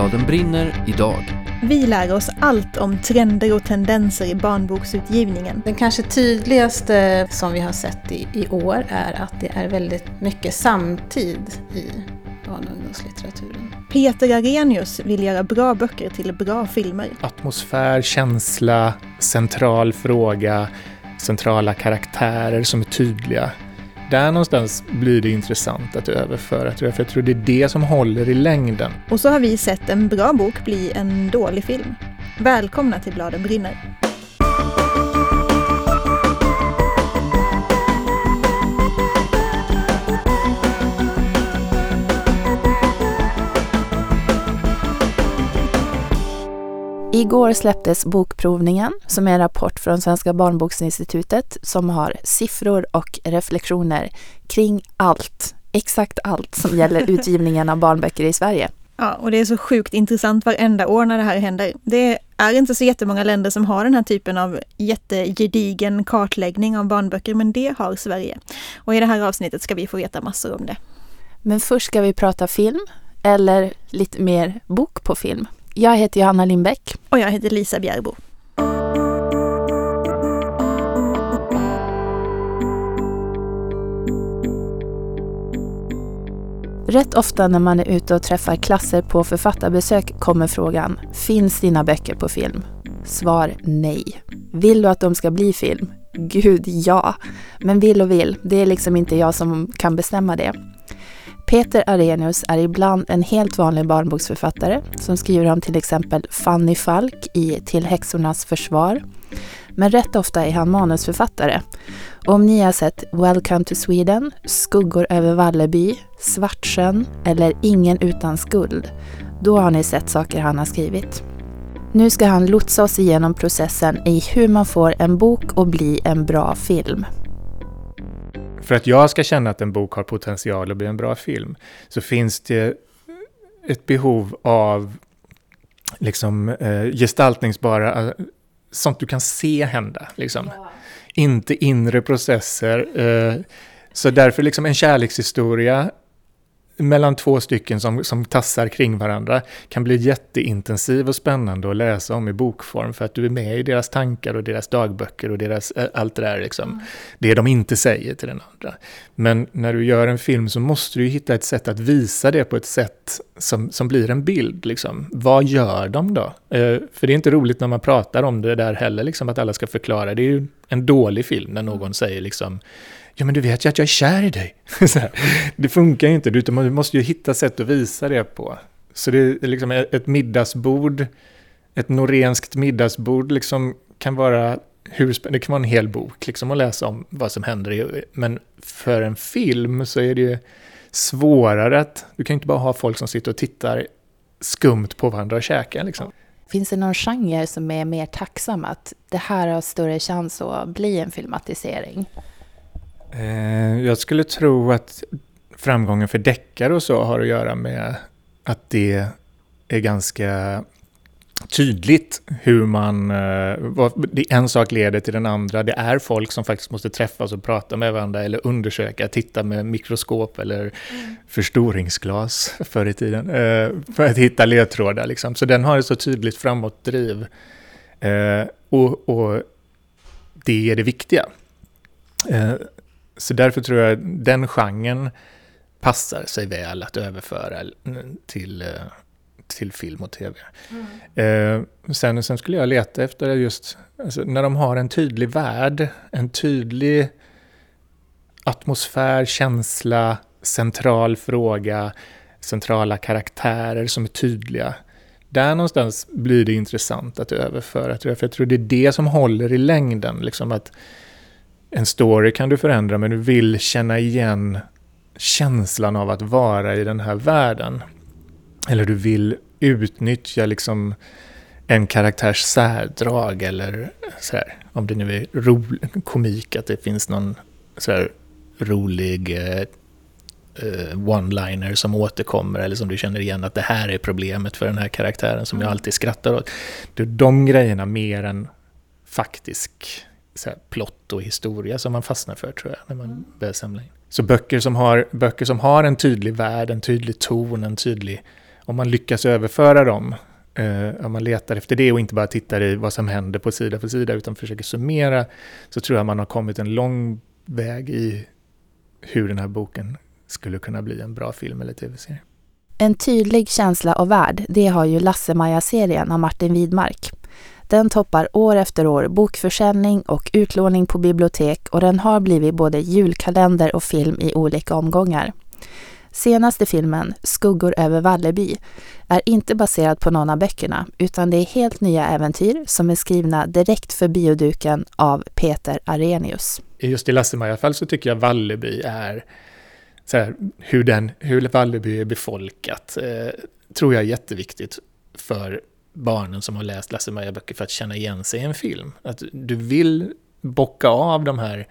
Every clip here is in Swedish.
Bladen brinner idag. Vi lär oss allt om trender och tendenser i barnboksutgivningen. Den kanske tydligaste som vi har sett i, i år är att det är väldigt mycket samtid i barn och ungdomslitteraturen. Peter Arrhenius vill göra bra böcker till bra filmer. Atmosfär, känsla, central fråga, centrala karaktärer som är tydliga. Där någonstans blir det intressant att överföra tror jag, för jag tror det är det som håller i längden. Och så har vi sett en bra bok bli en dålig film. Välkomna till Bladen brinner. Igår släpptes Bokprovningen som är en rapport från Svenska barnboksinstitutet som har siffror och reflektioner kring allt, exakt allt som gäller utgivningen av barnböcker i Sverige. Ja, och det är så sjukt intressant varenda år när det här händer. Det är inte så jättemånga länder som har den här typen av jättegedigen kartläggning av barnböcker, men det har Sverige. Och i det här avsnittet ska vi få veta massor om det. Men först ska vi prata film, eller lite mer bok på film. Jag heter Johanna Lindbäck. Och jag heter Lisa Bjärbo. Rätt ofta när man är ute och träffar klasser på författarbesök kommer frågan Finns dina böcker på film? Svar nej. Vill du att de ska bli film? Gud ja. Men vill och vill, det är liksom inte jag som kan bestämma det. Peter Arrhenius är ibland en helt vanlig barnboksförfattare som skriver om till exempel Fanny Falk i Till häxornas försvar. Men rätt ofta är han manusförfattare. Och om ni har sett Welcome to Sweden, Skuggor över Valleby, Svartsjön eller Ingen utan skuld, då har ni sett saker han har skrivit. Nu ska han lotsa oss igenom processen i hur man får en bok att bli en bra film för att jag ska känna att en bok har potential att bli en bra film, så finns det ett behov av liksom eh, gestaltningsbara, eh, sånt du kan se hända. Liksom. Ja. Inte inre processer. Eh, så därför liksom en kärlekshistoria mellan två stycken som, som tassar kring varandra kan bli jätteintensiv och spännande att läsa om i bokform för att du är med i deras tankar och deras dagböcker och deras, eh, allt det där liksom. Mm. Det de inte säger till den andra. Men när du gör en film så måste du hitta ett sätt att visa det på ett sätt som, som blir en bild. Liksom. Vad gör de då? Eh, för det är inte roligt när man pratar om det där heller, liksom, att alla ska förklara. Det är ju en dålig film när någon säger liksom Ja, men du vet ju att jag är kär i dig. det funkar ju inte, du måste ju hitta sätt att visa det på. Så det är liksom ett middagsbord, ett norenskt middagsbord liksom kan vara hur det kan vara en hel bok liksom att läsa om vad som händer. Men för en film så är det ju svårare att, du kan inte bara ha folk som sitter och tittar skumt på varandra och käkar liksom. Finns det någon genre som är mer tacksam att det här har större chans att bli en filmatisering? Eh, jag skulle tro att framgången för deckare och så har att göra med att det är ganska tydligt hur man... Eh, en sak leder till den andra. Det är folk som faktiskt måste träffas och prata med varandra eller undersöka, titta med mikroskop eller mm. förstoringsglas förr i tiden eh, för att hitta ledtrådar. Liksom. Så den har ett så tydligt framåtdriv. Och, och det är det viktiga. Så därför tror jag att den genren passar sig väl att överföra till, eh, till film och tv. Mm. Eh, sen, sen skulle jag leta efter just alltså, när de har en tydlig värld, en tydlig atmosfär, känsla, central fråga, centrala karaktärer som är tydliga. Där någonstans blir det intressant att överföra, tror jag. För jag tror det är det som håller i längden. Liksom att en story kan du förändra, men du vill känna igen känslan av att vara i den här världen. Eller du vill utnyttja liksom en karaktärs särdrag eller så här, om det nu är ro, komik, att det finns någon så här rolig eh, eh, one-liner som återkommer eller som du känner igen att det här är problemet för den här karaktären som jag mm. alltid skrattar åt. Är de grejerna mer än faktisk så här, plott och historia som man fastnar för tror jag, när man mm. börjar samla in. Så böcker som, har, böcker som har en tydlig värld, en tydlig ton, en tydlig om man lyckas överföra dem, eh, om man letar efter det och inte bara tittar i vad som händer på sida för sida utan försöker summera, så tror jag man har kommit en lång väg i hur den här boken skulle kunna bli en bra film eller tv-serie. En tydlig känsla av värld, det har ju Lasse-Maja-serien av Martin Widmark. Den toppar år efter år bokförsäljning och utlåning på bibliotek och den har blivit både julkalender och film i olika omgångar. Senaste filmen, Skuggor över Valleby, är inte baserad på någon av böckerna utan det är helt nya äventyr som är skrivna direkt för bioduken av Peter Arrhenius. Just i Lasse-Maja fall så tycker jag Valleby är så här, hur, den, hur Valleby är befolkat eh, tror jag är jätteviktigt för barnen som har läst Lasse-Maja-böcker för att känna igen sig i en film. Att du vill bocka av de här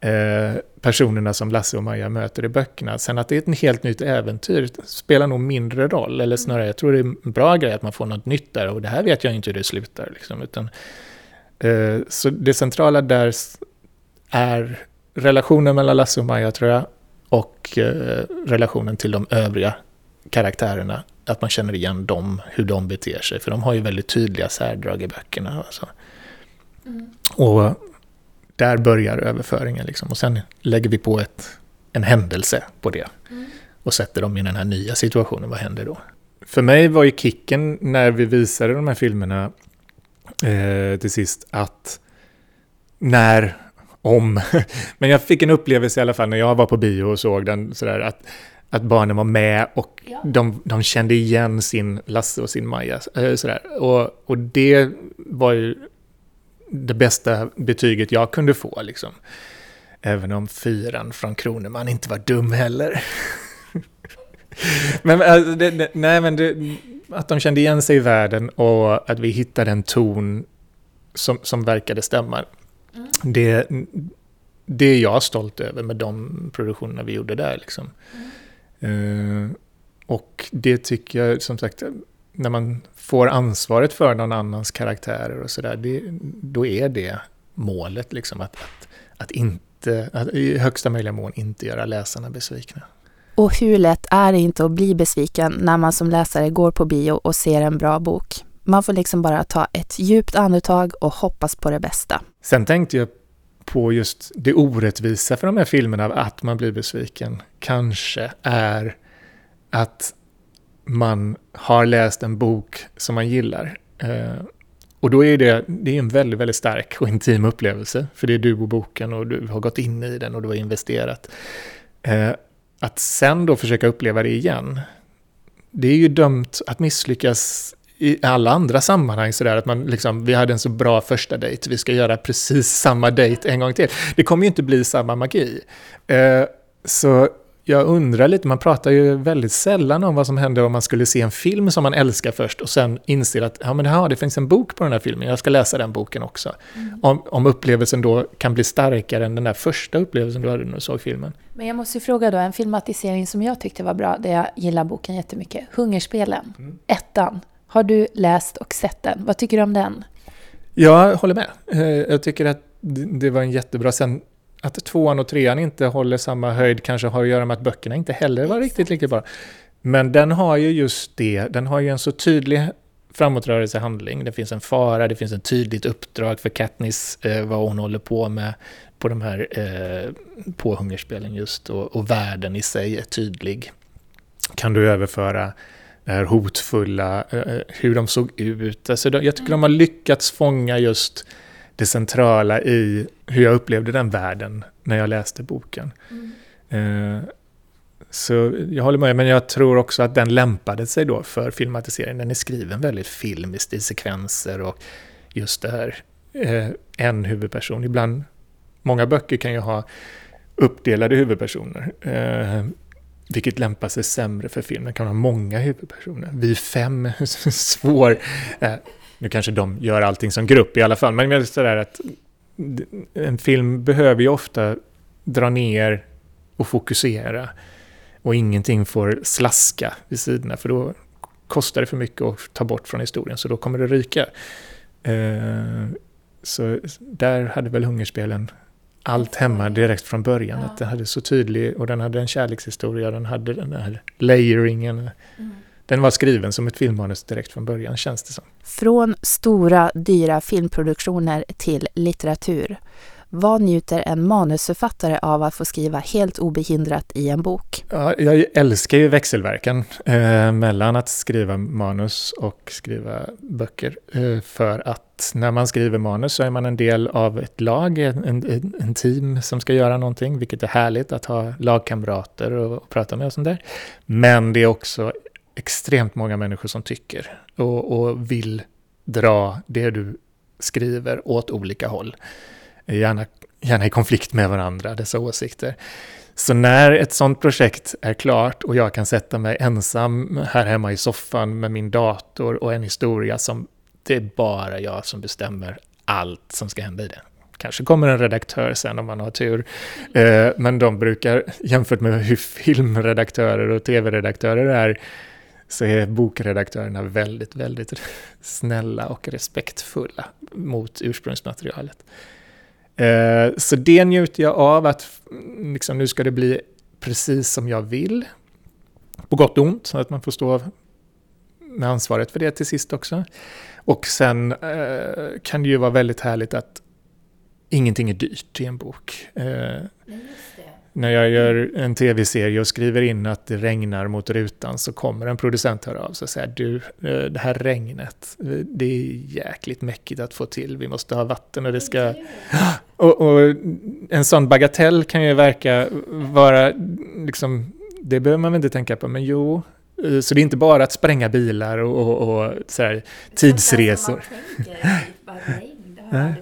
eh, personerna som Lasse och Maja möter i böckerna. Sen att det är ett helt nytt äventyr spelar nog mindre roll, eller snarare jag tror det är en bra grej att man får något nytt där och det här vet jag inte hur det slutar. Liksom, utan, eh, så det centrala där är relationen mellan Lasse och Maja tror jag, och eh, relationen till de övriga karaktärerna. Att man känner igen dem, hur de beter sig. För de har ju väldigt tydliga särdrag i böckerna. Alltså. Mm. Och där börjar överföringen. Liksom. Och sen lägger vi på ett, en händelse på det. Mm. Och sätter dem i den här nya situationen. Vad händer då? För mig var ju kicken när vi visade de här filmerna eh, till sist att när om. Men jag fick en upplevelse i alla fall när jag var på bio och såg den sådär att, att barnen var med och ja. de, de kände igen sin Lasse och sin Maja. Eh, sådär. Och, och det var ju det bästa betyget jag kunde få. Liksom. Även om fyran från Kroneman inte var dum heller. men, alltså, det, det, nej, men det, att de kände igen sig i världen och att vi hittade en ton som, som verkade stämma. Mm. Det, det är jag stolt över med de produktionerna vi gjorde där. Liksom. Mm. Uh, och det tycker jag, som sagt, när man får ansvaret för någon annans karaktärer och sådär, då är det målet. Liksom, att, att, att, inte, att i högsta möjliga mån inte göra läsarna besvikna. Och hur lätt är det inte att bli besviken när man som läsare går på bio och ser en bra bok? Man får liksom bara ta ett djupt andetag och hoppas på det bästa. Sen tänkte jag på just det orättvisa för de här filmerna av att man blir besviken. Kanske är att man har läst en bok som man gillar. Eh, och då är det, det är en väldigt, väldigt stark och intim upplevelse. För det är du och boken och du har gått in i den och du har investerat. Eh, att sen då försöka uppleva det igen, det är ju dömt att misslyckas i alla andra sammanhang sådär att man liksom, vi hade en så bra första dejt, vi ska göra precis samma dejt en gång till. Det kommer ju inte bli samma magi. Eh, så jag undrar lite, man pratar ju väldigt sällan om vad som händer om man skulle se en film som man älskar först och sen inser att ja, men här, det finns en bok på den här filmen, jag ska läsa den boken också. Mm. Om, om upplevelsen då kan bli starkare än den där första upplevelsen du hade när du såg filmen. Men jag måste fråga då, en filmatisering som jag tyckte var bra, där jag gillar boken jättemycket, Hungerspelen, mm. ettan. Har du läst och sett den? Vad tycker du om den? Jag håller med. Eh, jag tycker att det var en jättebra... Sen att tvåan och trean inte håller samma höjd kanske har att göra med att böckerna inte heller var riktigt lika bra. Men den har ju just det, den har ju en så tydlig framåtrörelsehandling. Det finns en fara, det finns ett tydligt uppdrag för Katniss, eh, vad hon håller på med på de här eh, på hungerspelen just. Och, och världen i sig är tydlig. Kan du överföra det här hotfulla, eh, eh, hur de såg ut. Alltså, jag tycker de har lyckats fånga just det centrala i hur jag upplevde den världen när jag läste boken. Mm. Eh, så jag håller med, men jag tror också att den lämpade sig då för filmatisering. Den är skriven väldigt filmiskt i sekvenser och just det här, en huvudperson. Ibland, många böcker kan ju ha uppdelade huvudpersoner. Vilket lämpar sig sämre för film. Den kan ha många huvudpersoner. Vi fem, svår. Eh, nu kanske de gör allting som grupp i alla fall. Men jag sådär att en film behöver ju ofta dra ner och fokusera. Och ingenting får slaska vid sidorna. För då kostar det för mycket att ta bort från historien. Så då kommer det ryka. Eh, så där hade väl Hungerspelen allt hemma direkt från början. Ja. Att den hade så tydlig, och den hade en kärlekshistoria, den hade den här layeringen. Mm. den var skriven som ett filmmanus direkt från början känns det som. Från stora, dyra filmproduktioner till litteratur. Vad njuter en manusförfattare av att få skriva helt obehindrat i en bok? Ja, jag älskar ju växelverkan eh, mellan att skriva manus och skriva böcker. Eh, för att när man skriver manus så är man en del av ett lag, en, en, en team som ska göra någonting, vilket är härligt att ha lagkamrater och, och prata med och sånt där. Men det är också extremt många människor som tycker och, och vill dra det du skriver åt olika håll gärna, gärna i konflikt med varandra, dessa åsikter. Så när ett sånt projekt är klart och jag kan sätta mig ensam här hemma i soffan med min dator och en historia som det är bara jag som bestämmer allt som ska hända i den. Kanske kommer en redaktör sen om man har tur. Eh, men de brukar, jämfört med hur filmredaktörer och tv-redaktörer är, så är bokredaktörerna väldigt, väldigt snälla och respektfulla mot ursprungsmaterialet. Eh, så det njuter jag av, att mm, liksom, nu ska det bli precis som jag vill. På gott och ont, så att man får stå med ansvaret för det till sist också. Och sen eh, kan det ju vara väldigt härligt att ingenting är dyrt i en bok. Eh, när jag gör en tv-serie och skriver in att det regnar mot rutan så kommer en producent höra av sig och säga du, eh, det här regnet, det är jäkligt mäckigt att få till, vi måste ha vatten och det ska... Och, och en sån bagatell kan ju verka vara, liksom, det behöver man väl inte tänka på, men jo, eh, så det är inte bara att spränga bilar och, och, och så här, tidsresor. Nej.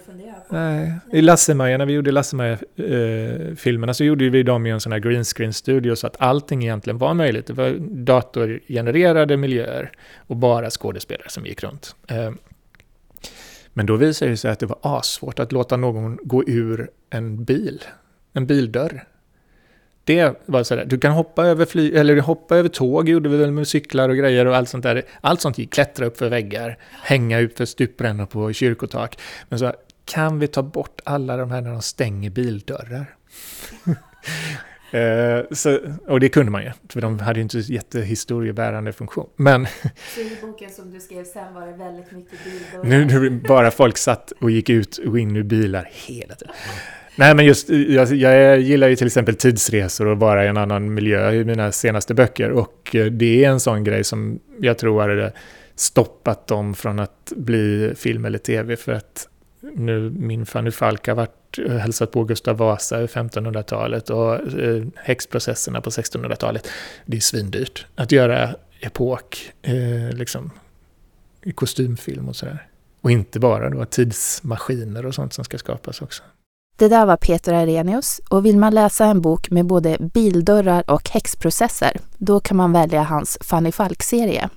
Nej. I Lassemaja, när vi gjorde Lassemaja-filmerna eh, så gjorde vi dem i en sån här green screen-studio, så att allting egentligen var möjligt. Det var datorgenererade miljöer och bara skådespelare som gick runt. Eh. Men då visade det sig att det var asvårt att låta någon gå ur en bil, en bildörr. Det var sådär, du kan hoppa över, fly, eller hoppa över tåg, gjorde vi väl med cyklar och grejer och allt sånt där. Allt sånt gick, klättra upp för väggar, hänga ut för stuprännor på kyrkotak. Men så kan vi ta bort alla de här när de stänger bildörrar? Uh, så, och det kunde man ju, för de hade ju inte jättehistoriebärande funktion. Men... Så i boken som du skrev sen var det väldigt mycket bildörrar? Nu, nu bara folk satt och gick ut och in ur bilar hela tiden. Nej, men just, jag, jag, gillar ju till exempel tidsresor och vara i en annan miljö i mina senaste böcker. Och eh, det är en sån grej som jag tror hade stoppat dem från att bli film eller tv. För att nu min Fanny Falk har varit eh, hälsat på Gustav Vasa i 1500-talet och eh, häxprocesserna på 1600-talet. Det är svindyrt att göra epok, eh, liksom, i kostymfilm och sådär. Och inte bara då tidsmaskiner och sånt som ska skapas också. Det där var Peter Arrhenius och vill man läsa en bok med både bildörrar och häxprocesser, då kan man välja hans Fanny Falk-serie.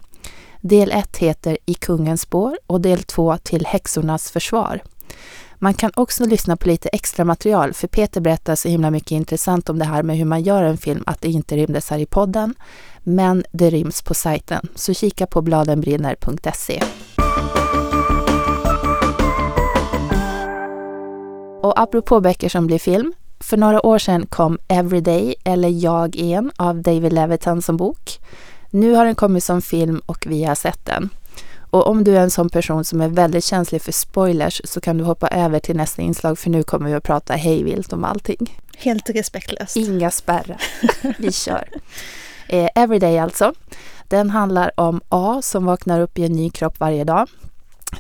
Del 1 heter I kungens spår och del 2 Till häxornas försvar. Man kan också lyssna på lite extra material för Peter berättar så himla mycket intressant om det här med hur man gör en film att det inte rymdes här i podden. Men det ryms på sajten, så kika på bladenbrinner.se. Och apropå böcker som blir film. För några år sedan kom Everyday, eller Jag en, av David Levitan som bok. Nu har den kommit som film och vi har sett den. Och om du är en sån person som är väldigt känslig för spoilers så kan du hoppa över till nästa inslag för nu kommer vi att prata hejvilt om allting. Helt respektlöst. Inga spärrar. vi kör. Eh, Everyday alltså. Den handlar om A som vaknar upp i en ny kropp varje dag.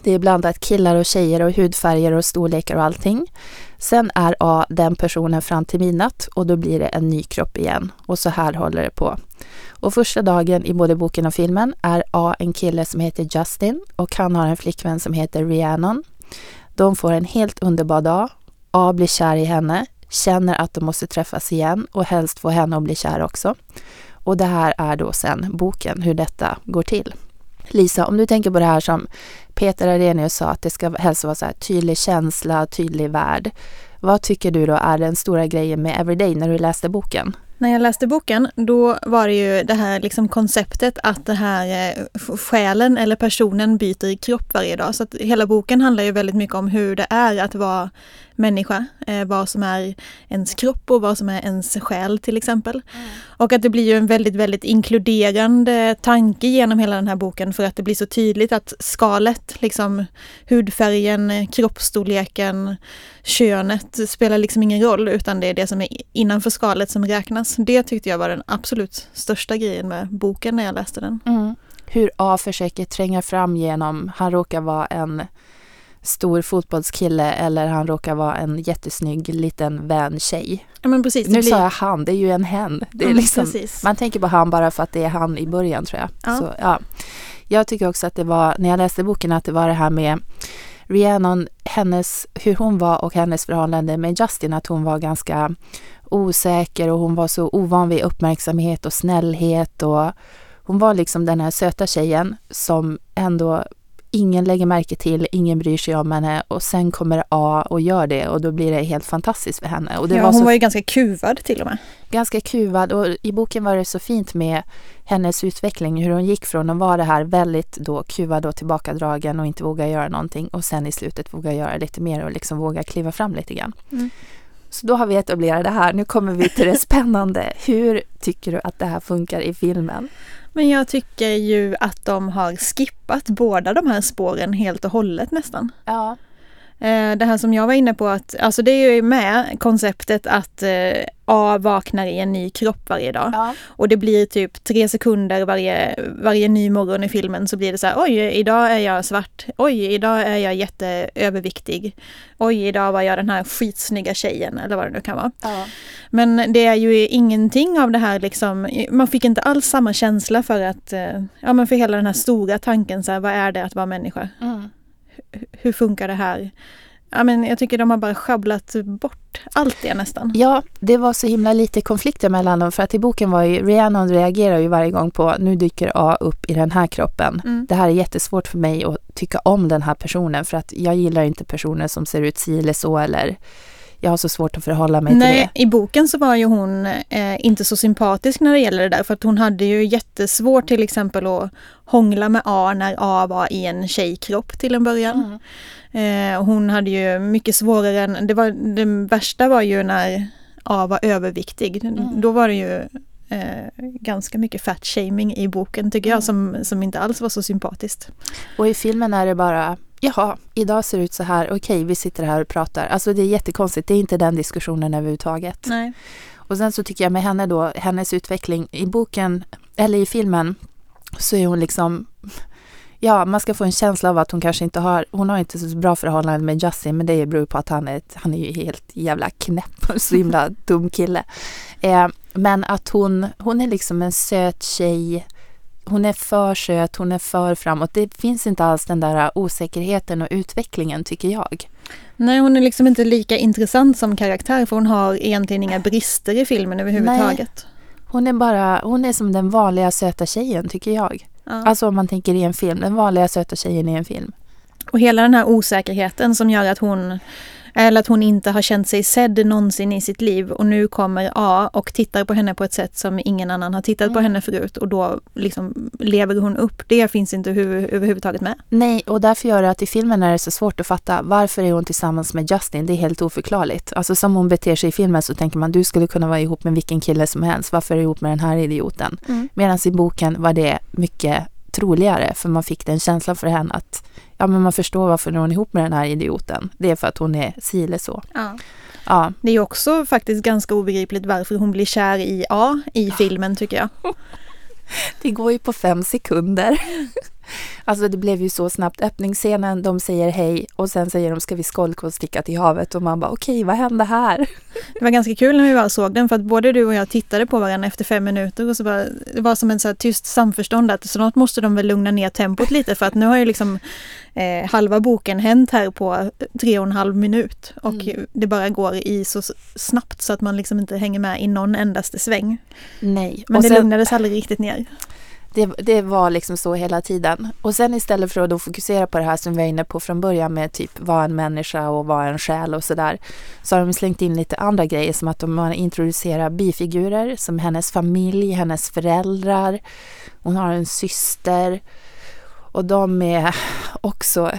Det är blandat killar och tjejer och hudfärger och storlekar och allting. Sen är A den personen fram till midnatt och då blir det en ny kropp igen. Och så här håller det på. Och första dagen i både boken och filmen är A en kille som heter Justin och han har en flickvän som heter Rhiannon. De får en helt underbar dag. A blir kär i henne, känner att de måste träffas igen och helst få henne att bli kär också. Och det här är då sen boken, hur detta går till. Lisa, om du tänker på det här som Peter Arrhenius sa, att det ska helst vara så här tydlig känsla, tydlig värld. Vad tycker du då är den stora grejen med Everyday när du läste boken? När jag läste boken, då var det ju det här liksom konceptet att det här eh, själen eller personen byter kropp varje dag. Så att hela boken handlar ju väldigt mycket om hur det är att vara människa. Eh, vad som är ens kropp och vad som är ens själ till exempel. Och att det blir ju en väldigt, väldigt inkluderande tanke genom hela den här boken för att det blir så tydligt att skalet, liksom hudfärgen, kroppsstorleken, könet spelar liksom ingen roll utan det är det som är innanför skalet som räknas. Det tyckte jag var den absolut största grejen med boken när jag läste den. Mm. Hur A försöker tränga fram genom, han råkar vara en stor fotbollskille eller han råkar vara en jättesnygg liten vän tjej. Ja men precis. Nu sa jag han, det är ju en hen. Det är Mm, liksom, precis. man tänker på han bara för att det är han i början tror jag. Ja. Så, ja. Jag tycker också att det var, när jag läste boken, att det var det här med Rhiannon, hennes, hur hon var och hennes förhållande med Justin, att hon var ganska osäker och hon var så ovan vid uppmärksamhet och snällhet och hon var liksom den här söta tjejen som ändå ingen lägger märke till, ingen bryr sig om henne och sen kommer A och gör det och då blir det helt fantastiskt för henne. Och det ja, var hon så var ju ganska kuvad till och med. ganska kuvad och i boken var det så fint med hennes utveckling, hur hon gick från att vara det här väldigt då kuvad och tillbakadragen och inte våga göra någonting och sen i slutet våga göra lite mer och liksom våga kliva fram lite grann. Mm. Så då har vi etablerat det här. Nu kommer vi till det spännande. Hur tycker du att det här funkar i filmen? Men jag tycker ju att de har skippat båda de här spåren helt och hållet nästan. Ja. Eh, Det här som jag var inne på att, alltså det är ju med konceptet att eh, A vaknar i en ny kropp varje dag. ja. Och det blir typ tre sekunder varje, varje ny morgon i filmen så blir det så här, oj, idag är jag svart. Oj, idag är jag jätteöverviktig. Oj, idag var jag den här skitsnygga tjejen eller vad det nu kan vara. ja. Men det är ju ingenting av det här liksom, man fick inte alls samma känsla för att, eh, ja men för hela den här stora tanken så här, vad är det att vara människa? Mm. Hur funkar det här? Ja men jag tycker de har bara schabblat bort allt det nästan. Ja, det var så himla lite konflikter mellan dem för att i boken var ju, Rhiannon reagerar ju varje gång på nu dyker A upp i den här kroppen. Mm. Det här är jättesvårt för mig att tycka om den här personen för att jag gillar inte personer som ser ut si eller så eller jag har så svårt att förhålla mig till Nej, det. i boken så var ju hon eh, inte så sympatisk när det gäller det där för att hon hade ju jättesvårt till exempel att hångla med A när A var i en tjejkropp till en början. Mm. Eh, hon hade ju mycket svårare än, det, var, det värsta var ju när A var överviktig. Mm. Då var det ju eh, ganska mycket fat shaming i boken tycker jag Mm. som, som inte alls var så sympatiskt. Och i filmen är det bara, jaha, idag ser det ut så här, okej, vi sitter här och pratar. Alltså det är jättekonstigt, det är inte den diskussionen överhuvudtaget. Nej. Och sen så tycker jag med henne då, hennes utveckling i boken, eller i filmen, så är hon liksom Ja, man ska få en känsla av att hon kanske inte har, hon har inte så bra förhållande med Justin, men det beror på att han är, ett- han är ju helt jävla knäpp och så himla dum kille. Eh, men att hon, hon är liksom en söt tjej, hon är för söt, hon är för framåt. Det finns inte alls den där osäkerheten och utvecklingen tycker jag. Nej, hon är liksom inte lika intressant som karaktär för hon har egentligen inga brister i filmen överhuvudtaget. Hon är bara, hon är som den vanliga söta tjejen tycker jag. Ja. Alltså om man tänker i en film, den vanliga söta tjejen i en film. Och hela den här osäkerheten som gör att hon eller att hon inte har känt sig sedd någonsin i sitt liv och nu kommer A och tittar på henne på ett sätt som ingen annan har tittat på Mm. henne förut och då liksom lever hon upp. Det finns inte hu- överhuvudtaget med. Nej, och därför gör det att i filmen är det så svårt att fatta varför är hon tillsammans med Justin? Det är helt oförklarligt. Alltså som hon beter sig i filmen så tänker man du skulle kunna vara ihop med vilken kille som helst. Varför är du ihop med den här idioten? Mm. Medan i boken var det mycket troligare för man fick den känslan för henne att ja, men man förstår varför hon är ihop med den här idioten. Det är för att hon är si eller så. Ja. Ja, Det är också faktiskt ganska obegripligt varför hon blir kär i A i filmen tycker jag. Det går ju på fem sekunder. Alltså det blev ju så snabbt. Öppningsscenen, de säger hej och sen säger de ska vi skolka och sticka till havet och man bara okej, vad hände här? Det var ganska kul när vi väl såg den för att både du och jag tittade på varandra efter fem minuter och så bara, det var som en så här tyst samförstånd att snart måste de väl lugna ner tempot lite för att nu har ju liksom eh, halva boken hänt här på tre och en halv minut och Mm. det bara går i så snabbt så att man liksom inte hänger med i någon endaste sväng. Nej. Men och det sen, lugnades aldrig riktigt ner det, det var liksom så hela tiden. Och sen istället för att då fokusera på det här som vi var inne på från början med typ vad en människa och vad en själ och sådär. Så har de slängt in lite andra grejer som att de har introducerat bifigurer som hennes familj, hennes föräldrar. Hon har en syster. Och de är också,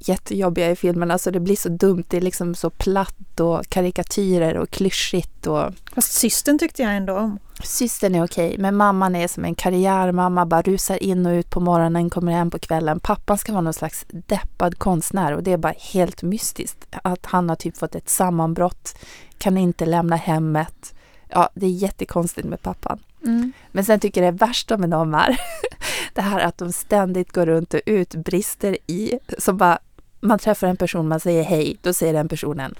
jättejobbiga i filmen. Alltså det blir så dumt, det är liksom så platt och karikatyrer och klyschigt. Och... Fast systern tyckte jag ändå om. Systern är okej, men mamman är som en karriärmamma, bara rusar in och ut på morgonen, kommer hem på kvällen. Pappan ska vara någon slags deppad konstnär och det är bara helt mystiskt. Att han har typ fått ett sammanbrott, kan inte lämna hemmet. Ja, det är jättekonstigt med pappan. Mm. Men sen tycker jag det värsta med dem är det här att de ständigt går runt och utbrister i, som bara, man träffar en person, man säger hej, då säger den personen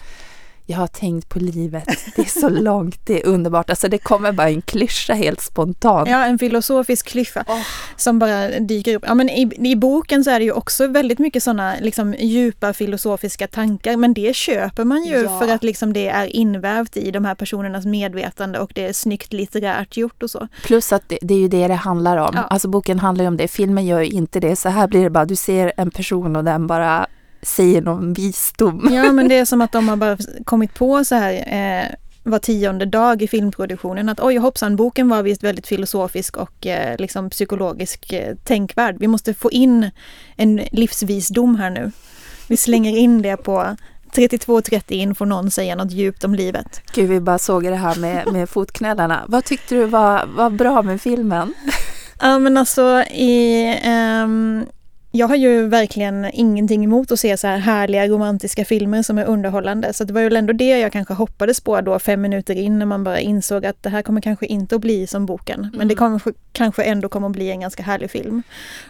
jag har tänkt på livet, det är så långt, det är underbart. Alltså det kommer bara en klyscha helt spontant. Ja, en filosofisk klyscha Åh. som bara dyker upp. Ja, men i, I boken så är det ju också väldigt mycket sådana liksom, djupa filosofiska tankar, men det köper man ju Ja. för att liksom, det är invävt i de här personernas medvetande och det är snyggt litterärt gjort och så. Plus att det, det är ju det det handlar om. Ja. Alltså boken handlar ju om det, filmen gör ju inte det. Så här blir det bara, du ser en person och den bara säger någon visdom. Ja, men det är som att de har bara kommit på så här eh, var tionde dag i filmproduktionen att oj hoppsan, boken var visst väldigt filosofisk och eh, liksom psykologisk eh, tänkvärd. Vi måste få in en livsvisdom här nu. Vi slänger in det på 32.30 in får någon säga något djupt om livet. Gud, vi bara såg det här med, med fotknölarna. Vad tyckte du var, var bra med filmen? Ja men alltså i... ehm, jag har ju verkligen ingenting emot att se så här härliga romantiska filmer som är underhållande. Så det var väl ändå det jag kanske hoppades på då fem minuter in när man bara insåg att det här kommer kanske inte att bli som boken. Men det kommer, kanske ändå kommer att bli en ganska härlig film.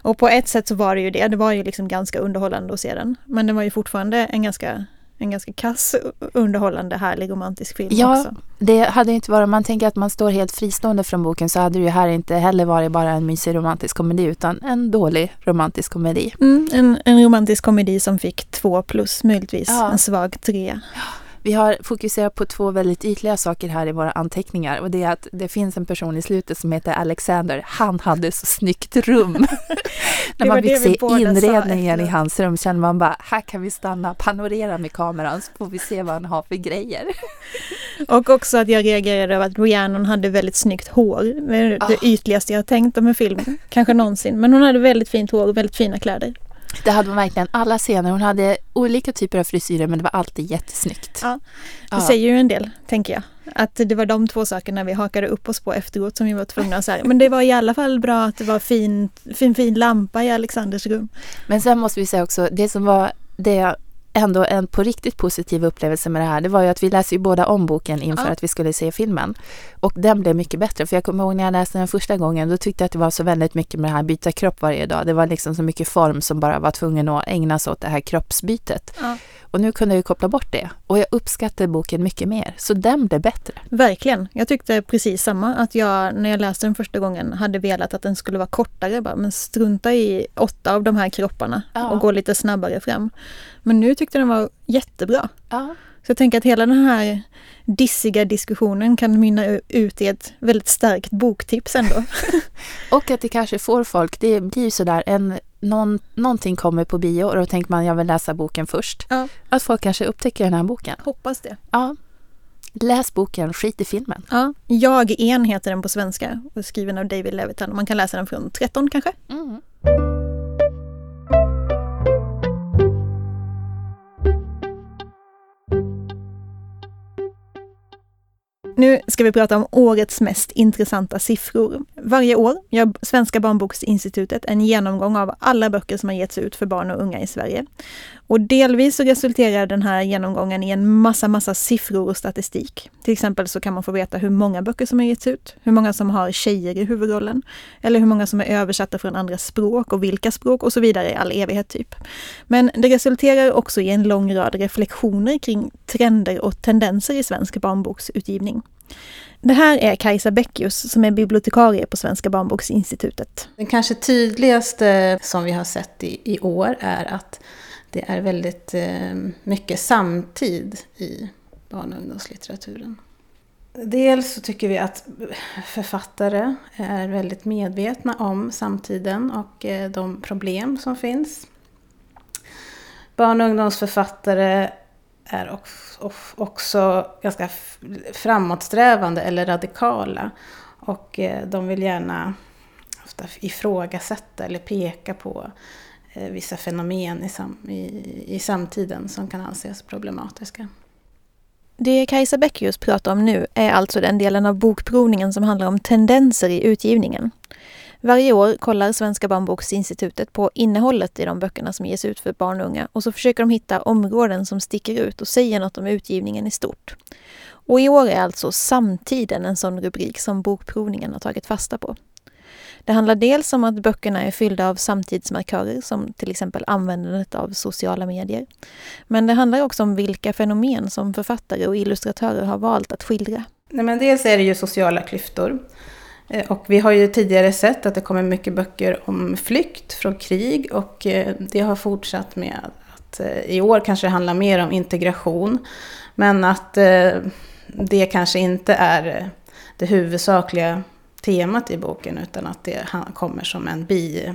Och på ett sätt så var det ju det. Det var ju liksom ganska underhållande att se den. Men det var ju fortfarande en ganska, en ganska kass underhållande härlig romantisk film Ja, också. det hade inte varit, om man tänker att man står helt fristående från boken så hade det ju här inte heller varit bara en mysig romantisk komedi utan en dålig romantisk komedi. Mm, en, en romantisk komedi som fick två plus möjligtvis. Ja. En svag trea. Vi har fokuserat på två väldigt ytliga saker här i våra anteckningar och det är att det finns en person i slutet som heter Alexander. Han hade så snyggt rum. När man fick se inredningen i hans rum känner man bara, här kan vi stanna, panorera med kameran så får vi se vad han har för grejer. Och också att jag reagerade över att Rhiannon hade väldigt snyggt hår. Det är det ytligaste jag har tänkt om en film. Kanske någonsin. Men hon hade väldigt fint hår och väldigt fina kläder. Det hade hon verkligen, alla scener. Hon hade olika typer av frisyrer men det var alltid jättesnyggt. Ja, Det Ja. säger ju en del, tänker jag. Att det var de två sakerna vi hakade upp oss på efteråt som vi var tvungna att säga. Men det var i alla fall bra att det var fin, fin, fin lampa i Alexanders rum. Men sen måste vi säga också, det som var det ändå en på riktigt positiv upplevelse med det här, det var ju att vi läste ju båda om boken inför Ja. att vi skulle se filmen. Och den blev mycket bättre, för jag kommer ihåg när jag läste den första gången, då tyckte jag att det var så väldigt mycket med det här byta kropp varje dag. Det var liksom så mycket form som bara var tvungen att ägna sig åt det här kroppsbytet. Ja. Och nu kunde jag ju koppla bort det. Och jag uppskattade boken mycket mer, så den blev bättre. Verkligen. Jag tyckte precis samma. Att jag när jag läste den första gången hade velat att den skulle vara kortare. Bara, men strunta i åtta av de här kropparna Ja. och gå lite snabbare fram. Men nu tyckte den var jättebra. Ja. Så jag tänker att hela den här dissiga diskussionen kan mynna ut i ett väldigt starkt boktips ändå. Och att det kanske får folk, det blir sådär, en, någon, någonting kommer på bio och då tänker man jag vill läsa boken först. Ja. Att folk kanske upptäcker den här boken. Hoppas det. Ja. Läs boken, skit i filmen. Ja. Jag en heter den på svenska och skriven av David Levitan. Man kan läsa den från 13 kanske. Mm. Nu ska vi prata om årets mest intressanta siffror. Varje år gör Svenska barnboksinstitutet en genomgång av alla böcker som har getts ut för barn och unga i Sverige. Och delvis så resulterar den här genomgången i en massa, massa siffror och statistik. Till exempel så kan man få veta hur många böcker som har getts ut, hur många som har tjejer i huvudrollen, eller hur många som är översatta från andra språk och vilka språk och så vidare i all evighet typ. Men det resulterar också i en lång rad reflektioner kring trender och tendenser i svensk barnboksutgivning. Det här är Kajsa Bäckius som är bibliotekarie på Svenska barnboksinstitutet. Den kanske tydligaste som vi har sett i, i år är att det är väldigt eh, mycket samtid i barn och ungdomslitteraturen. Dels så tycker vi att författare är väldigt medvetna om samtiden och eh, de problem som finns. Barn och ungdomsförfattare är också, ganska framåtsträvande eller radikala. Och eh, de vill gärna ofta ifrågasätta eller peka på Eh, vissa fenomen i, sam, i, i samtiden som kan anses problematiska. Det Kajsa Beckius pratar om nu är alltså den delen av bokprovningen som handlar om tendenser i utgivningen. Varje år kollar Svenska barnboksinstitutet på innehållet i de böckerna som ges ut för barn och unga och så försöker de hitta områden som sticker ut och säger något om utgivningen i stort. Och i år är alltså samtiden en sån rubrik som bokprovningen har tagit fasta på. Det handlar dels om att böckerna är fyllda av samtidsmarkörer som till exempel användandet av sociala medier. Men det handlar också om vilka fenomen som författare och illustratörer har valt att skildra. Nej, men dels är det ju sociala klyftor. Eh, och vi har ju tidigare sett att det kommer mycket böcker om flykt från krig och eh, det har fortsatt med att eh, i år kanske det handlar mer om integration. Men att det kanske inte är det huvudsakliga temat i boken utan att det kommer som en bi,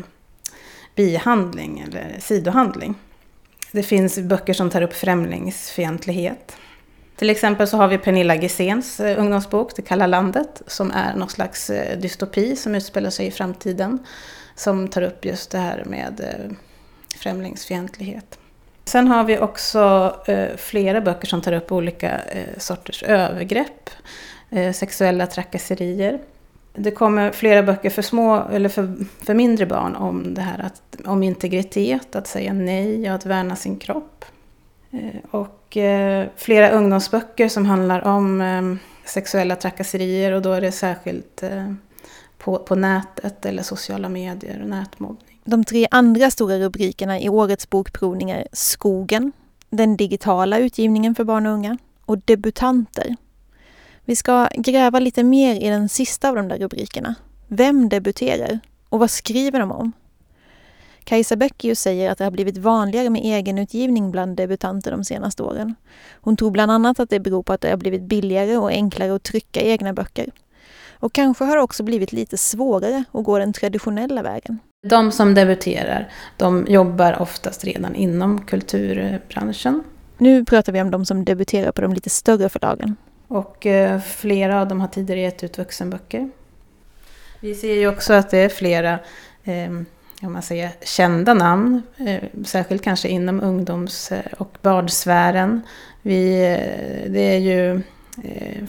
bihandling eller sidohandling. Det finns böcker som tar upp främlingsfientlighet. Till exempel så har vi Pernilla Gesens eh, ungdomsbok Det kalla landet som är någon slags eh, dystopi som utspelar sig i framtiden. Som tar upp just det här med eh, främlingsfientlighet. Sen har vi också flera böcker som tar upp olika sorters övergrepp, sexuella trakasserier. Det kommer flera böcker för små eller för, för mindre barn om det här att, om integritet, att säga nej och att värna sin kropp. Eh, och eh, flera ungdomsböcker som handlar om eh, sexuella trakasserier och då är det särskilt på, på nätet eller sociala medier och nätmobbning. De tre andra stora rubrikerna i årets bokprovning är Skogen, den digitala utgivningen för barn och unga och Debutanter, vi ska gräva lite mer i den sista av de där rubrikerna. Vem debuterar? Och vad skriver de om? Kajsa Böckius säger att det har blivit vanligare med egenutgivning bland debutanter de senaste åren. Hon tror bland annat att det beror på att det har blivit billigare och enklare att trycka egna böcker. Och kanske har det också blivit lite svårare att gå den traditionella vägen. De som debuterar, de jobbar oftast redan inom kulturbranschen. Nu pratar vi om de som debuterar på de lite större förlagen. Och eh, flera av dem har tidigare gett ut vuxenböcker. Vi ser ju också att det är flera eh, om man säger, kända namn, eh, särskilt kanske inom ungdoms och barnsfären. Vi, det är ju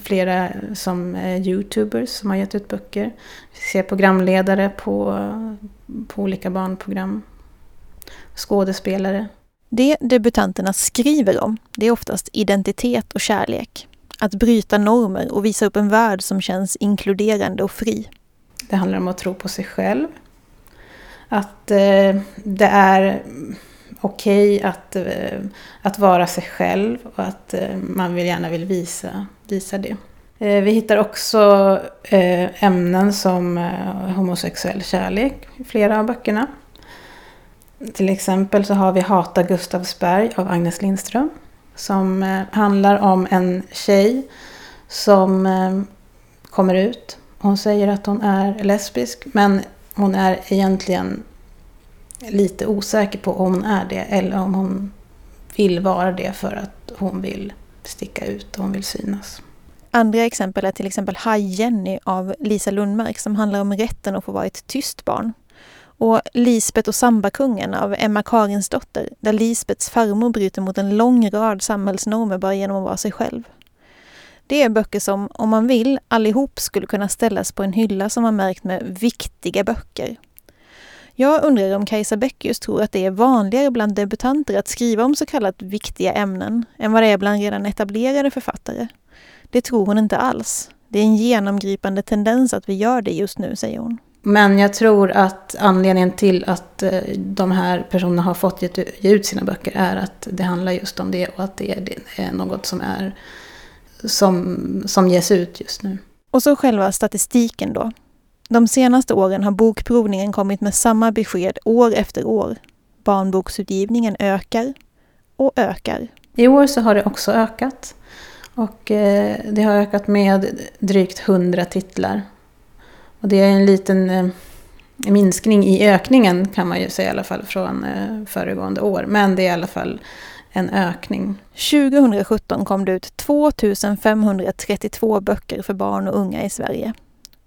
flera som är youtubers som har gett ut böcker. Vi ser programledare på, på olika barnprogram. Skådespelare. Det debutanterna skriver om, det är oftast identitet och kärlek. Att bryta normer och visa upp en värld som känns inkluderande och fri. Det handlar om att tro på sig själv. Att eh, det är okej okay att, eh, att vara sig själv och att eh, man vill, gärna vill visa, visa det. Eh, vi hittar också eh, ämnen som eh, homosexuell kärlek i flera av böckerna. Till exempel så har vi Hata Gustavsberg av Agnes Lindström som eh, handlar om en tjej som eh, kommer ut. Hon säger att hon är lesbisk men hon är egentligen lite osäker på om hon är det eller om hon vill vara det för att hon vill sticka ut och hon vill synas. Andra exempel är till exempel Haj-Jenny av Lisa Lundmark som handlar om rätten att få vara ett tyst barn. Och Lisbet och sambakungen av Emma Karinsdotter, där Lisbets farmor bryter mot en lång rad samhällsnormer bara genom att vara sig själv. Det är böcker som, om man vill, allihop skulle kunna ställas på en hylla som var märkt med viktiga böcker. Jag undrar om Kajsa Beckius tror att det är vanligare bland debutanter att skriva om så kallat viktiga ämnen än vad det är bland redan etablerade författare. Det tror hon inte alls. Det är en genomgripande tendens att vi gör det just nu, säger hon. Men jag tror att anledningen till att eh, de här personerna har fått ge ut sina böcker är att det handlar just om det och att det är något som, är, som, som ges ut just nu. Och så själva statistiken då. De senaste åren har Bokprovningen kommit med samma besked år efter år. Barnboksutgivningen ökar och ökar. I år så har det också ökat. Och eh, det har ökat med drygt 100 titlar och det är en liten eh, minskning i ökningen kan man ju säga i alla fall från eh, föregående år. Men det är i alla fall en ökning. 2017 kom det ut 2532 böcker för barn och unga i Sverige.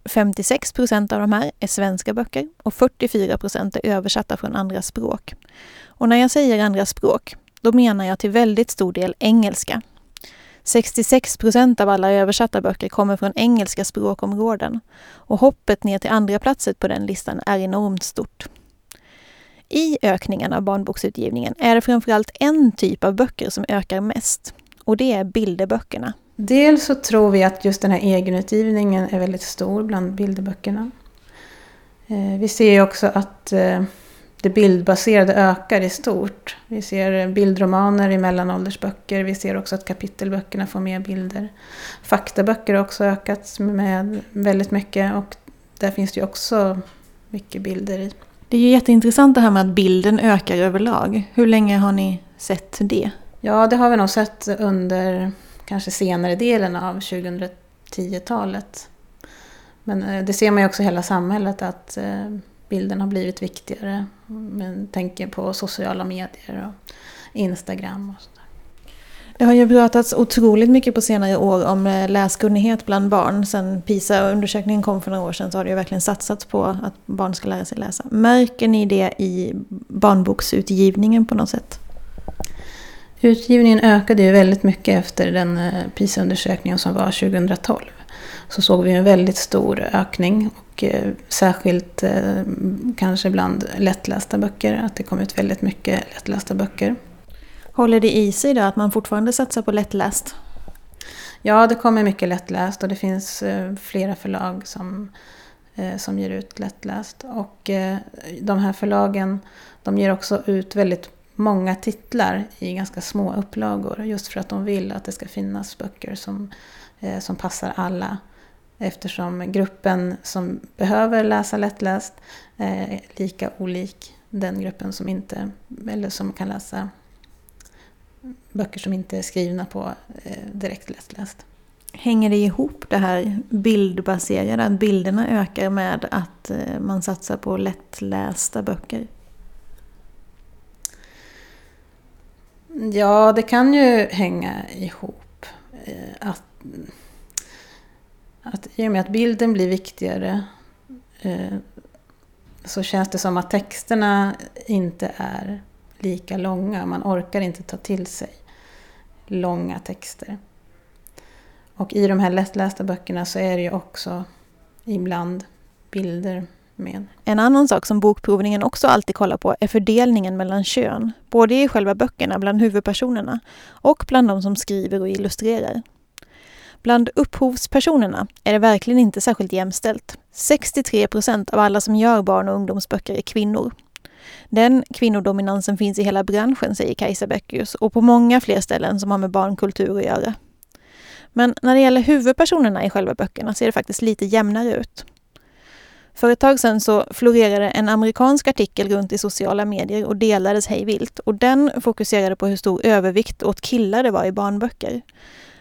56 procent av de här är svenska böcker och 44 procent är översatta från andra språk. Och när jag säger andra språk, då menar jag till väldigt stor del engelska. 66 procent av alla översatta böcker kommer från engelska språkområden och hoppet ner till andra platset på den listan är enormt stort. I ökningen av barnboksutgivningen är det framförallt en typ av böcker som ökar mest och det är bilderböckerna. Dels så tror vi att just den här egenutgivningen är väldigt stor bland bilderböckerna. Eh, vi ser också att eh, det bildbaserade ökar i stort. Vi ser bildromaner i mellanåldersböcker. Vi ser också att kapitelböckerna får mer bilder. Faktaböcker har också ökat med väldigt mycket och där finns det ju också mycket bilder i. Det är ju jätteintressant det här med att bilden ökar överlag. Hur länge har ni sett det? Ja, det har vi nog sett under kanske senare delen av 2010-talet. Men eh, det ser man ju också i hela samhället att eh, bilden har blivit viktigare. Man tänker på sociala medier och Instagram och sådär. Det har ju pratats otroligt mycket på senare år om eh, läskunnighet bland barn. Sen PISA-undersökningen kom för några år sedan så har det ju verkligen satsats på att barn ska lära sig läsa. Märker ni det i barnboksutgivningen på något sätt? Utgivningen ökade ju väldigt mycket efter den eh, PISA-undersökningen som var 2012. Så såg vi en väldigt stor ökning och eh, särskilt eh, kanske bland lättlästa böcker, att det kom ut väldigt mycket lättlästa böcker. Håller det i sig då att man fortfarande satsar på lättläst? Ja, det kommer mycket lättläst och det finns flera förlag som, som ger ut lättläst. Och de här förlagen de ger också ut väldigt många titlar i ganska små upplagor. Just för att de vill att det ska finnas böcker som, eh, som passar alla. Eftersom gruppen som behöver läsa lättläst är lika olik den gruppen som, inte, eller som kan läsa böcker som inte är skrivna på eh, direkt lättläst. Hänger det ihop det här bildbaserade, att bilderna ökar med att eh, man satsar på lättlästa böcker? Ja, det kan ju hänga ihop. Eh, att, att I och med att bilden blir viktigare eh, så känns det som att texterna inte är lika långa. Man orkar inte ta till sig långa texter. Och i de här lättlästa böckerna så är det ju också ibland bilder med. En annan sak som bokprovningen också alltid kollar på är fördelningen mellan kön, både i själva böckerna bland huvudpersonerna och bland de som skriver och illustrerar. Bland upphovspersonerna är det verkligen inte särskilt jämställt. 63 procent av alla som gör barn och ungdomsböcker är kvinnor. Den kvinnodominansen finns i hela branschen, säger Kajsa Beckius, och på många fler ställen som har med barnkultur att göra. Men när det gäller huvudpersonerna i själva böckerna ser det faktiskt lite jämnare ut. För ett tag sedan så florerade en amerikansk artikel runt i sociala medier och delades hej vilt. Och den fokuserade på hur stor övervikt åt killar det var i barnböcker.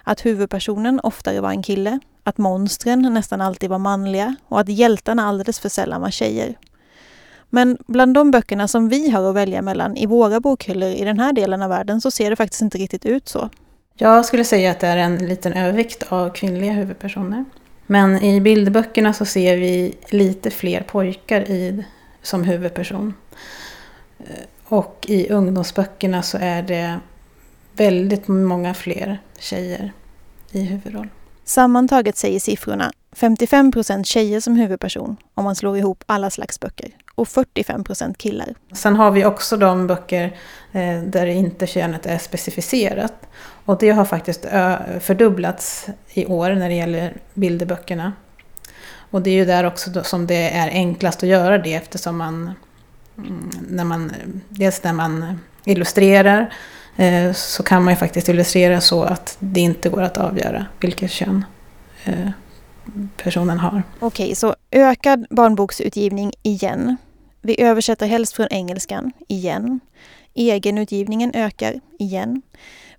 Att huvudpersonen oftare var en kille, att monstren nästan alltid var manliga och att hjältarna alldeles för sällan var tjejer. Men bland de böckerna som vi har att välja mellan i våra bokhyllor i den här delen av världen så ser det faktiskt inte riktigt ut så. Jag skulle säga att det är en liten övervikt av kvinnliga huvudpersoner. Men i bildböckerna så ser vi lite fler pojkar i, som huvudperson. Eh, och i ungdomsböckerna så är det väldigt många fler tjejer i huvudroll. Sammantaget säger siffrorna 55 procent tjejer som huvudperson om man slår ihop alla slags böcker och 45 procent killar. Sen har vi också de böcker eh, där inte könet är specificerat. Och det har faktiskt fördubblats i år när det gäller bilderböckerna. Och det är ju där också som det är enklast att göra det eftersom man, mm, när man dels när man illustrerar Eh, så kan man ju faktiskt illustrera så att det inte går att avgöra vilket kön eh, personen har. Okej, så ökad barnboksutgivning igen. Vi översätter helst från engelskan igen. Egenutgivningen ökar igen.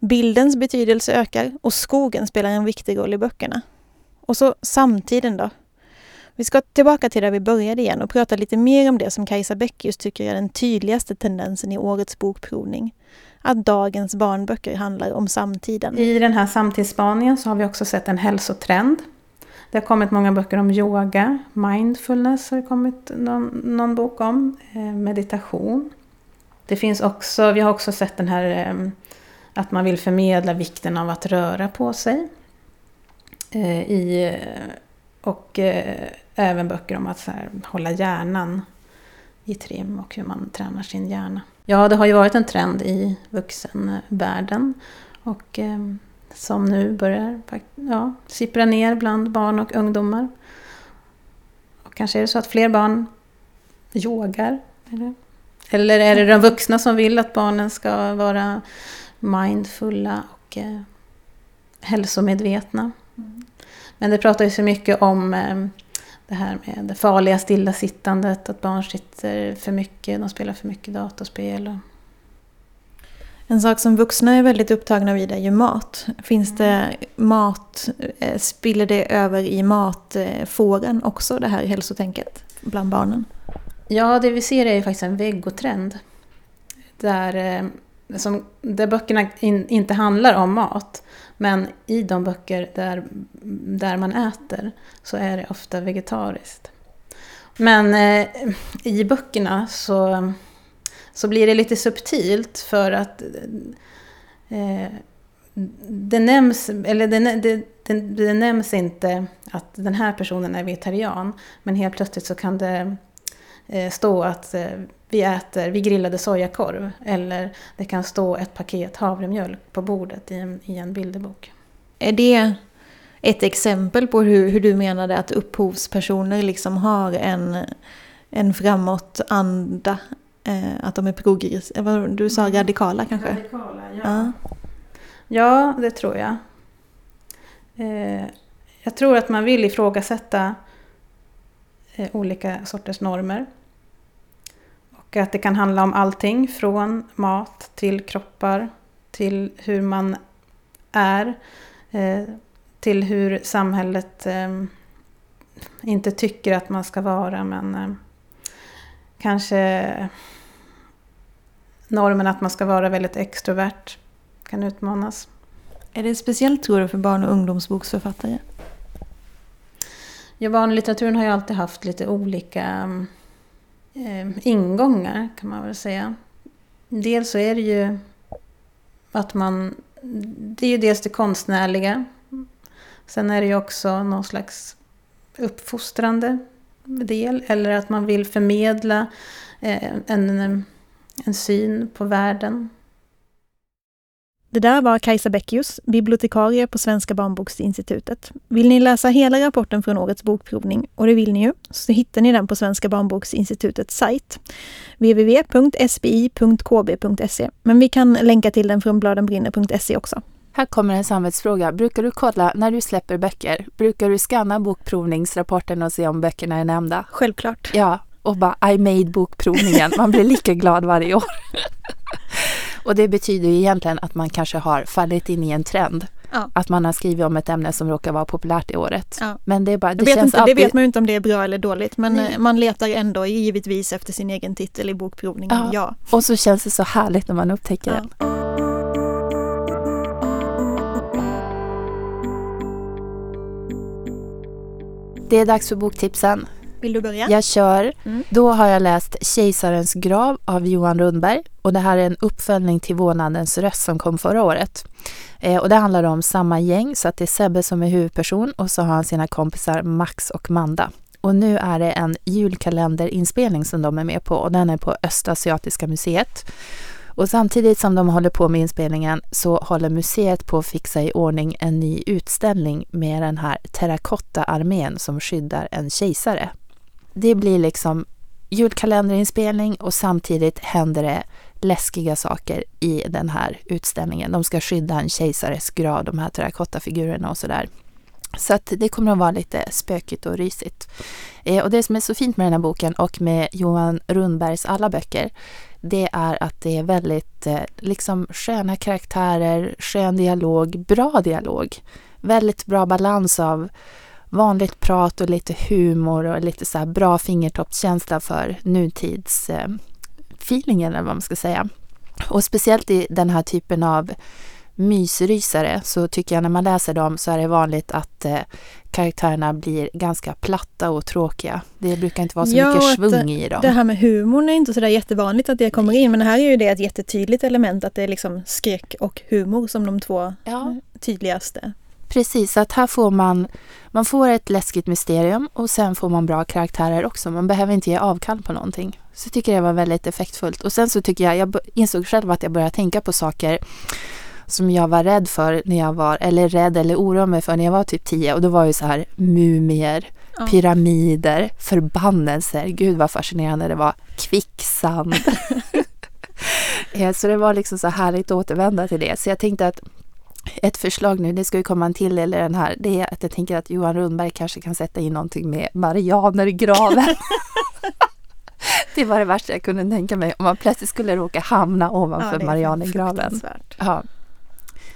Bildens betydelse ökar och skogen spelar en viktig roll i böckerna. Och så samtiden då? Vi ska tillbaka till där vi började igen och prata lite mer om det som Kajsa Bäckius tycker är den tydligaste tendensen i årets bokprovning. Att dagens barnböcker handlar om samtiden. I den här samtidsspaningen så har vi också sett en hälsotrend Det har kommit många böcker om yoga, mindfulness har det kommit någon, någon bok om, eh, meditation. Det finns också, vi har också sett den här eh, att man vill förmedla vikten av att röra på sig. Eh, I, och även böcker om att så här, hålla hjärnan i trim och hur man tränar sin hjärna. Ja, det har ju varit en trend i vuxenvärlden och eh, som nu börjar ja, sippra ner bland barn och ungdomar. Och kanske är det så att fler barn yogar. Eller, eller är det de vuxna som vill att barnen ska vara mindfulla och eh, hälsomedvetna? Mm. Men det pratar ju så mycket om eh, det här med det farliga stillasittandet, att barn sitter för mycket, de spelar för mycket datorspel. En sak som vuxna är väldigt upptagna vid är ju mat. Finns det mat, eh, spiller det över i matfåren också, det här hälsotänket bland barnen? Ja, det vi ser är ju faktiskt en vegotrend. Där, eh, som, där böckerna in, inte handlar om mat. Men i de böcker där, där man äter så är det ofta vegetariskt. Men eh, i böckerna så, så blir det lite subtilt för att eh, det, nämns, eller det, det, det, det nämns inte att den här personen är vegetarian. Men helt plötsligt så kan det eh, stå att eh, vi äter, vi grillade sojakorv. Eller det kan stå ett paket havremjölk på bordet i en, i en bilderbok. Är det ett exempel på hur, hur du menade att upphovspersoner liksom har en, en framåt-anda? Eh, att de är progressiva? Eh, du sa mm. radikala kanske? Radikala, ja. Ja, ja det tror jag. Eh, jag tror att man vill ifrågasätta eh, olika sorters normer. Och att det kan handla om allting från mat till kroppar till hur man är. Eh, till hur samhället eh, inte tycker att man ska vara men eh, kanske normen att man ska vara väldigt extrovert kan utmanas. Är det speciellt tror du för barn och ungdomsboksförfattare? Ja, barnlitteraturen har ju alltid haft lite olika eh, ingångar kan man väl säga. Dels så är det ju att man det är ju dels det konstnärliga. Sen är det ju också någon slags uppfostrande del. Eller att man vill förmedla eh, en, en syn på världen. Det där var Kajsa Beckius, bibliotekarie på Svenska barnboksinstitutet. Vill ni läsa hela rapporten från årets bokprovning, och det vill ni ju, så hittar ni den på Svenska barnboksinstitutets sajt www.sbi.kb.se. Men vi kan länka till den från bladenbrinner.se också. Här kommer en samvetsfråga. Brukar du kolla när du släpper böcker? Brukar du scanna bokprovningsrapporten och se om böckerna är nämnda? Självklart. Ja, och bara I made bokprovningen. Man blir lika glad varje år. Och det betyder ju egentligen att man kanske har fallit in i en trend. Ja. Att man har skrivit om ett ämne som råkar vara populärt i året. Ja. Men det är bara, det vet känns inte, alltid... Det vet man ju inte om det är bra eller dåligt men Nej. man letar ändå givetvis efter sin egen titel i bokprovningen. Ja. ja. Och så känns det så härligt när man upptäcker den. Det är dags för boktipsen. Vill du börja? Jag kör. Mm. Då har jag läst Kejsarens grav av Johan Rundberg och det här är en uppföljning till Vånadens röst som kom förra året. Eh, och det handlar om samma gäng så att det är Sebbe som är huvudperson och så har han sina kompisar Max och Manda. Och nu är det en julkalenderinspelning som de är med på och den är på Östasiatiska museet. Och samtidigt som de håller på med inspelningen så håller museet på att fixa i ordning en ny utställning med den här terrakotta-armén som skyddar en kejsare det blir liksom julkalenderinspelning och samtidigt händer det läskiga saker i den här utställningen. De ska skydda en kejsares grav, de här terrakottafigurerna och sådär. Så att det kommer att vara lite spökigt och rysigt. Eh, och det som är så fint med den här boken och med Johan Rundbergs alla böcker, det är att det är väldigt eh, liksom sköna karaktärer, skön dialog, bra dialog. Väldigt bra balans av vanligt prat och lite humor och lite så bra fingertoppskänsla för nutidsfeelingen eller vad man ska säga. Och speciellt i den här typen av mysrysare så tycker jag när man läser dem så är det vanligt att eh, karaktärerna blir ganska platta och tråkiga. Det brukar inte vara så Ja, mycket svung i dem. Det här med humorn är inte sådär jättevanligt att det kommer in men här är ju det ett jättetydligt element att det är liksom skräck och humor som de två Ja, tydligaste. Precis. Så att här får man, man får ett läskigt mysterium och sen får man bra karaktärer också. Man behöver inte ge avkall på någonting. Så jag tycker det var väldigt effektfullt. Och sen så tycker jag, jag insåg själv att jag började tänka på saker som jag var rädd för när jag var, eller rädd eller oroade mig för när jag var typ tio. Och då var ju så här mumier, Ja. pyramider, förbannelser. Gud vad fascinerande det var. Kvicksand. Eh, så det var liksom så härligt att återvända till det. Så jag tänkte att ett förslag nu, det ska ju komma en till eller den här, det är att jag tänker att Johan Rundberg kanske kan sätta in någonting med Marianergraven. det var det värsta jag kunde tänka mig, om man plötsligt skulle råka hamna ovanför det är Marianergraven. Ja.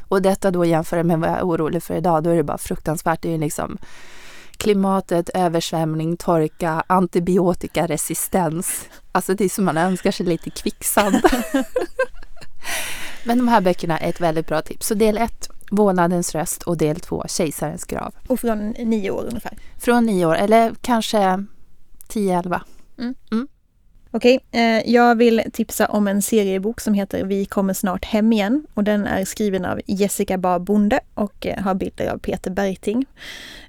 Och detta då jämfört med vad jag är orolig för idag, då är det bara fruktansvärt. Det är ju liksom klimatet, översvämning, torka, antibiotikaresistens. Alltså det är som man önskar sig lite kvicksand. Men de här böckerna är ett väldigt bra tips. Så del ett, Vålnadens röst och del två, Kejsarens grav. Och från nio år ungefär. Från nio år, eller kanske 10-11. Okej, eh, jag vill tipsa om en seriebok som heter Vi kommer snart hem igen och den är skriven av Jessica Bar Bonde och eh, har bilder av Peter Bergting.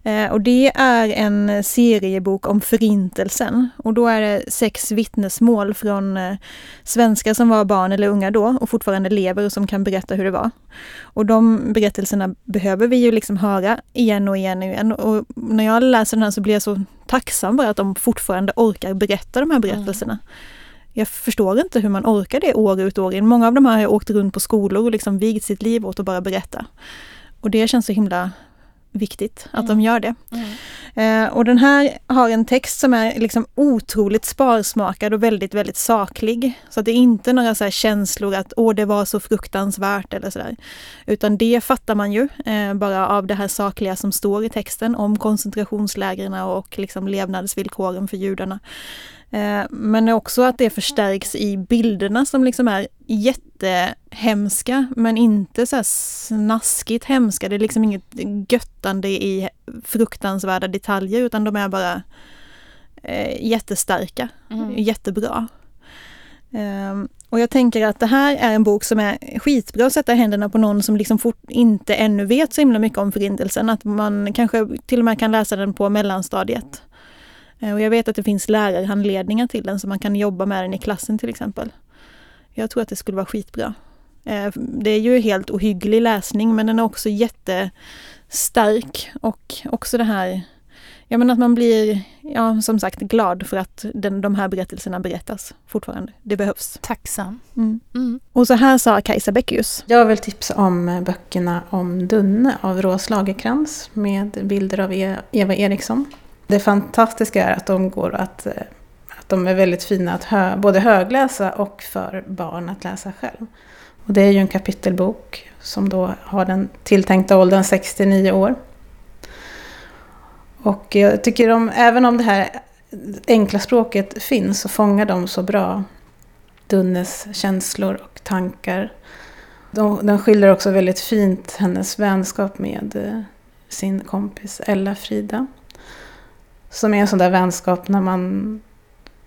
Eh, och det är en seriebok om förintelsen och då är det sex vittnesmål från eh, svenskar som var barn eller unga då och fortfarande lever och som kan berätta hur det var. Och de berättelserna behöver vi ju liksom höra igen och igen och igen och när jag läser den här så blir jag så tacksam bara att de fortfarande orkar berätta de här berättelserna. Jag förstår inte hur man orkar det år ut och år in. Många av de här har åkt runt på skolor och liksom vigt sitt liv åt att bara berätta. Och det känns så himla viktigt att de gör det. Eh, och den här har en text som är liksom otroligt sparsmakad och väldigt, väldigt saklig. Så att det är inte några så här känslor att åh, det var så fruktansvärt eller sådär. Utan det fattar man ju eh, bara av det här sakliga som står i texten om koncentrationslägren och liksom levnadsvillkoren för judarna. Eh, men också att det förstärks i bilderna som liksom är jättehemska men inte så snaskigt hemska. Det är liksom inget göttande i fruktansvärda detaljer utan de är bara eh, jättestarka, jättebra. Ehm, och jag tänker att det här är en bok som är skitbra att sätta i händerna på någon som liksom fort, inte ännu vet så himla mycket om Förintelsen. Att man kanske till och med kan läsa den på mellanstadiet. Eh, Och jag vet att det finns lärarhandledningar till den så man kan jobba med den i klassen till exempel. Jag tror att det skulle vara skitbra. Eh, Det är ju helt ohygglig läsning men den är också jättestark och också det här Ja men att man blir, ja som sagt glad för att den, de här berättelserna berättas fortfarande. Det behövs. Tacksam. Mm. Mm. Och så här sa Kajsa Beckius. Jag vill tipsa om böckerna om Dunne av Rås Lagerkrans med bilder av E- Eva Eriksson. Det fantastiska är att de går att, eh, att de är väldigt fina att hö, både högläsa och för barn att läsa själv. Och det är ju en kapitelbok som då har den tilltänkta åldern 69 år. Och jag tycker om, även om det här enkla språket finns så fångar de så bra Dunnes känslor och tankar. De, den skildrar också väldigt fint hennes vänskap med eh, sin kompis Ella Frida. Som är en sån där vänskap när man,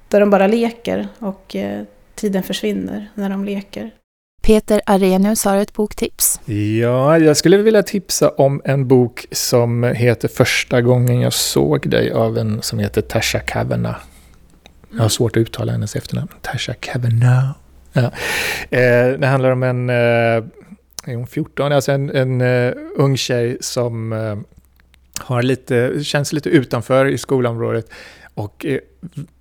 där de bara leker och eh, tiden försvinner när de leker. Peter Arrhenius har ett boktips. Ja, jag skulle vilja tipsa om en bok som heter Första gången jag såg dig av en som heter Tasha Kavanagh. Jag har svårt att uttala hennes efternamn. Tasha Kavanagh. Ja. Eh, det handlar om en, eh, är hon 14, alltså en, en eh, ung tjej som eh, har lite, känns lite utanför i skolområdet och är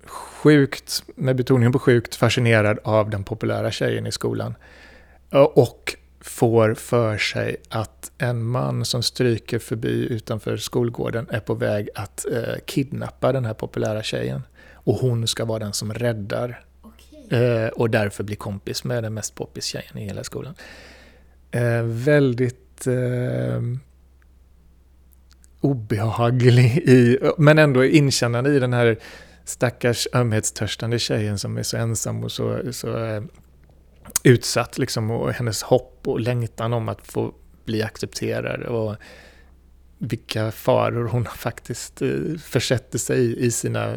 sjukt, med betoning på sjukt, fascinerad av den populära tjejen i skolan. Och får för sig att en man som stryker förbi utanför skolgården är på väg att eh, kidnappa den här populära tjejen. Och hon ska vara den som räddar. Eh, och därför blir kompis med den mest poppis tjejen i hela skolan. Eh, väldigt eh, obehaglig, i, men ändå inkännande i den här stackars ömhetstörstande tjejen som är så ensam och så, så eh, utsatt liksom, och hennes hopp och längtan om att få bli accepterad och vilka faror hon faktiskt eh, försätter sig i, i, sina,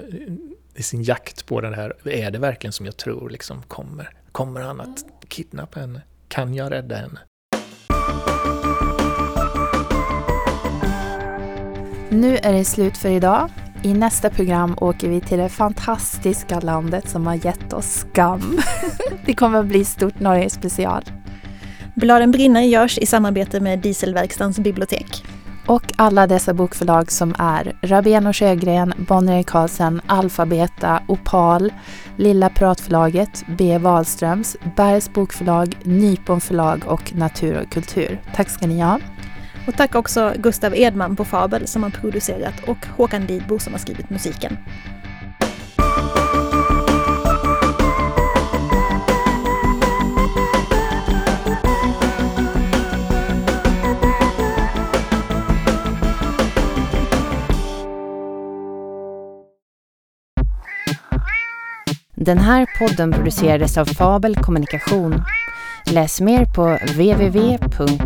i sin jakt på den här, är det verkligen som jag tror liksom kommer? Kommer han att kidnappa henne? Kan jag rädda henne? Nu är det slut för idag. I nästa program åker vi till det fantastiska landet som har gett oss skam. det kommer att bli stort Norge special. Bladen brinner görs i samarbete med Dieselverkstans bibliotek. Och alla dessa bokförlag som är Rabén och Sjögren, Bonnier Carlsen, Alfabeta, Opal, Lilla Pratförlaget, B. Wahlströms, Bergs Bokförlag, Nypon förlag och Natur och kultur. Tack ska ni ha. Och tack också Gustav Edman på Fabel som har producerat och Håkan Lidbo som har skrivit musiken. Den här podden producerades av Fabel Kommunikation. Läs mer på www.fabel.se